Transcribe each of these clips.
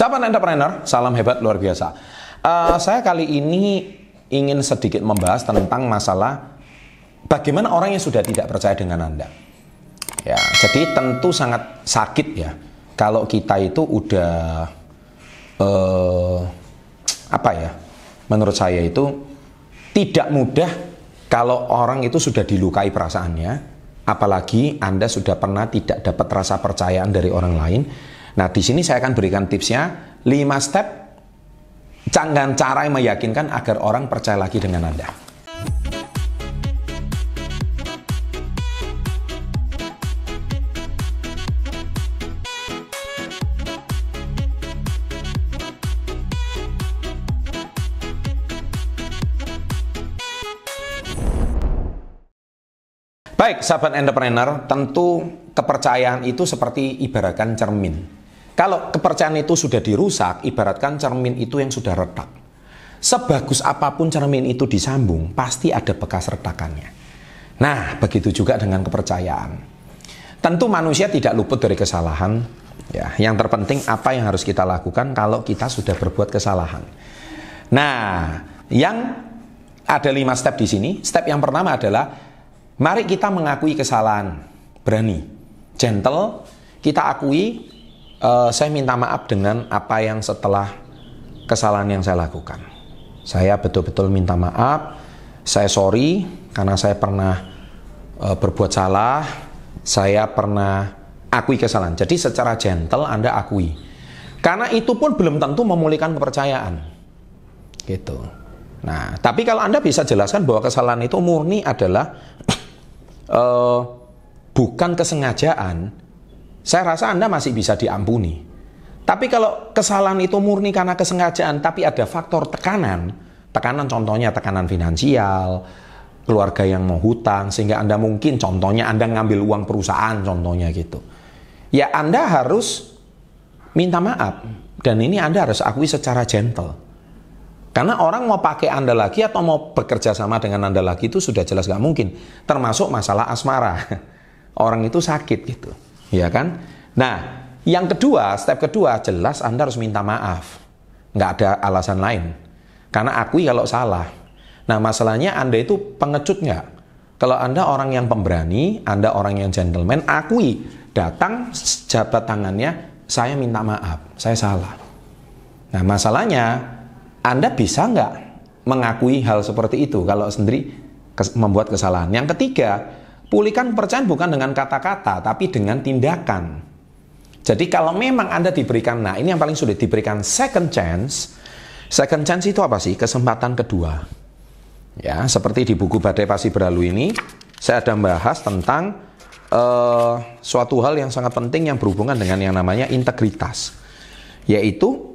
Sahabat entrepreneur, salam hebat luar biasa. Uh, saya kali ini ingin sedikit membahas tentang masalah bagaimana orang yang sudah tidak percaya dengan Anda. Ya, jadi tentu sangat sakit ya kalau kita itu udah uh, apa ya? Menurut saya itu tidak mudah kalau orang itu sudah dilukai perasaannya, apalagi Anda sudah pernah tidak dapat rasa percayaan dari orang lain Nah, di sini saya akan berikan tipsnya 5 step dan cara yang meyakinkan agar orang percaya lagi dengan Anda. Baik, sahabat entrepreneur, tentu kepercayaan itu seperti ibaratkan cermin. Kalau kepercayaan itu sudah dirusak, ibaratkan cermin itu yang sudah retak. Sebagus apa pun cermin itu disambung, pasti ada bekas retakannya. Nah, begitu juga dengan kepercayaan. Tentu manusia tidak luput dari kesalahan. Ya, yang terpenting apa yang harus kita lakukan kalau kita sudah berbuat kesalahan. Nah, yang ada lima step di sini. Step yang pertama adalah mari kita mengakui kesalahan, berani, gentle, kita akui uh, saya minta maaf dengan apa yang setelah kesalahan yang saya lakukan. Saya betul-betul minta maaf. Saya sorry karena saya pernah uh, berbuat salah. Saya pernah akui kesalahan. Jadi secara gentle Anda akui. Karena itu pun belum tentu memulihkan kepercayaan. Gitu. Nah, tapi kalau Anda bisa jelaskan bahwa kesalahan itu murni adalah uh, bukan kesengajaan, saya rasa Anda masih bisa diampuni. Tapi kalau kesalahan itu murni karena kesengajaan, tapi ada faktor tekanan, tekanan contohnya tekanan finansial, keluarga yang mau hutang, sehingga Anda mungkin contohnya Anda ngambil uang perusahaan, contohnya gitu. Ya Anda harus minta maaf, dan ini Anda harus akui secara gentle. Karena orang mau pakai Anda lagi atau mau bekerja sama dengan Anda lagi itu sudah jelas gak mungkin. Termasuk masalah asmara. Orang itu sakit gitu ya kan? Nah, yang kedua, step kedua, jelas Anda harus minta maaf. Nggak ada alasan lain. Karena akui kalau salah. Nah, masalahnya Anda itu pengecut nggak? Kalau Anda orang yang pemberani, Anda orang yang gentleman, akui. Datang, jabat tangannya, saya minta maaf, saya salah. Nah, masalahnya, Anda bisa nggak mengakui hal seperti itu kalau sendiri membuat kesalahan? Yang ketiga, Pulihkan kepercayaan bukan dengan kata-kata, tapi dengan tindakan. Jadi kalau memang Anda diberikan, nah ini yang paling sulit, diberikan second chance. Second chance itu apa sih? Kesempatan kedua. Ya, seperti di buku Badai Pasti Berlalu ini, saya ada membahas tentang uh, suatu hal yang sangat penting yang berhubungan dengan yang namanya integritas. Yaitu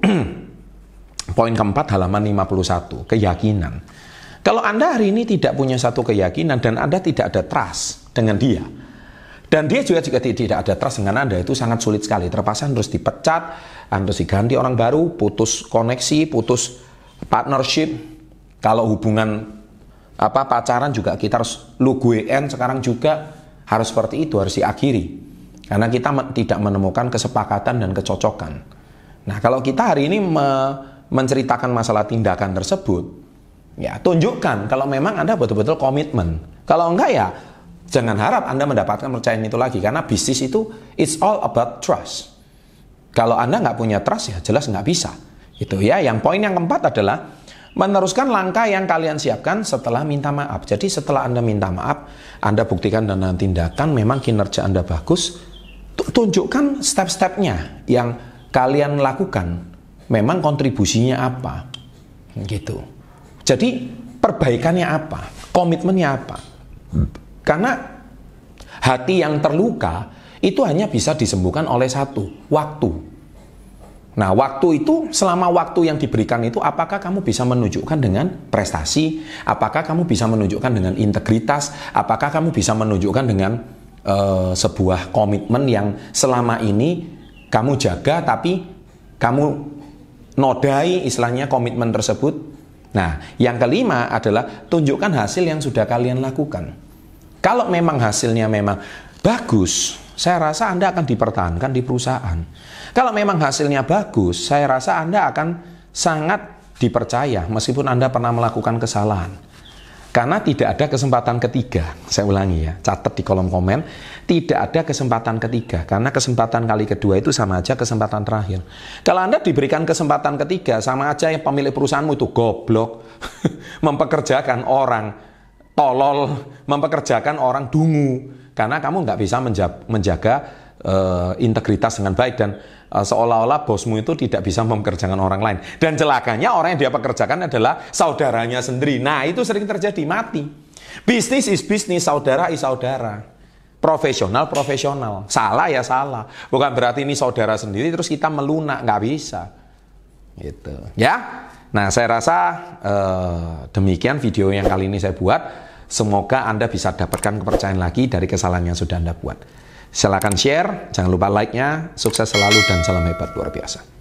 poin keempat halaman 51, keyakinan. Kalau Anda hari ini tidak punya satu keyakinan dan Anda tidak ada trust, dengan dia. Dan dia juga jika tidak ada trust dengan Anda itu sangat sulit sekali. Terpaksa harus dipecat, harus diganti orang baru, putus koneksi, putus partnership. Kalau hubungan apa pacaran juga kita harus lu sekarang juga harus seperti itu harus diakhiri. Karena kita tidak menemukan kesepakatan dan kecocokan. Nah, kalau kita hari ini me menceritakan masalah tindakan tersebut, ya tunjukkan kalau memang Anda betul-betul komitmen. Kalau enggak ya Jangan harap Anda mendapatkan kepercayaan itu lagi karena bisnis itu it's all about trust. Kalau Anda nggak punya trust ya jelas nggak bisa. Itu ya. Yang poin yang keempat adalah meneruskan langkah yang kalian siapkan setelah minta maaf. Jadi setelah Anda minta maaf, Anda buktikan dengan tindakan memang kinerja Anda bagus. Tunjukkan step-stepnya yang kalian lakukan. Memang kontribusinya apa? Gitu. Jadi perbaikannya apa? Komitmennya apa? Karena hati yang terluka itu hanya bisa disembuhkan oleh satu, waktu. Nah, waktu itu selama waktu yang diberikan itu apakah kamu bisa menunjukkan dengan prestasi? Apakah kamu bisa menunjukkan dengan integritas? Apakah kamu bisa menunjukkan dengan uh, sebuah komitmen yang selama ini kamu jaga tapi kamu nodai istilahnya komitmen tersebut? Nah, yang kelima adalah tunjukkan hasil yang sudah kalian lakukan. Kalau memang hasilnya memang bagus, saya rasa Anda akan dipertahankan di perusahaan. Kalau memang hasilnya bagus, saya rasa Anda akan sangat dipercaya meskipun Anda pernah melakukan kesalahan. Karena tidak ada kesempatan ketiga. Saya ulangi ya, catat di kolom komen. Tidak ada kesempatan ketiga. Karena kesempatan kali kedua itu sama aja kesempatan terakhir. Kalau Anda diberikan kesempatan ketiga, sama aja yang pemilik perusahaanmu itu goblok. mempekerjakan orang tolol, mempekerjakan orang dungu. Karena kamu nggak bisa menjaga uh, integritas dengan baik. Dan uh, seolah-olah bosmu itu tidak bisa mempekerjakan orang lain. Dan celakanya orang yang dia pekerjakan adalah saudaranya sendiri. Nah, itu sering terjadi mati. Bisnis is bisnis, saudara is saudara. Profesional, profesional. Salah ya salah. Bukan berarti ini saudara sendiri terus kita melunak, nggak bisa. Gitu. Ya. Nah, saya rasa uh, demikian video yang kali ini saya buat. Semoga Anda bisa dapatkan kepercayaan lagi dari kesalahan yang sudah Anda buat. Silahkan share, jangan lupa like-nya, sukses selalu dan salam hebat luar biasa.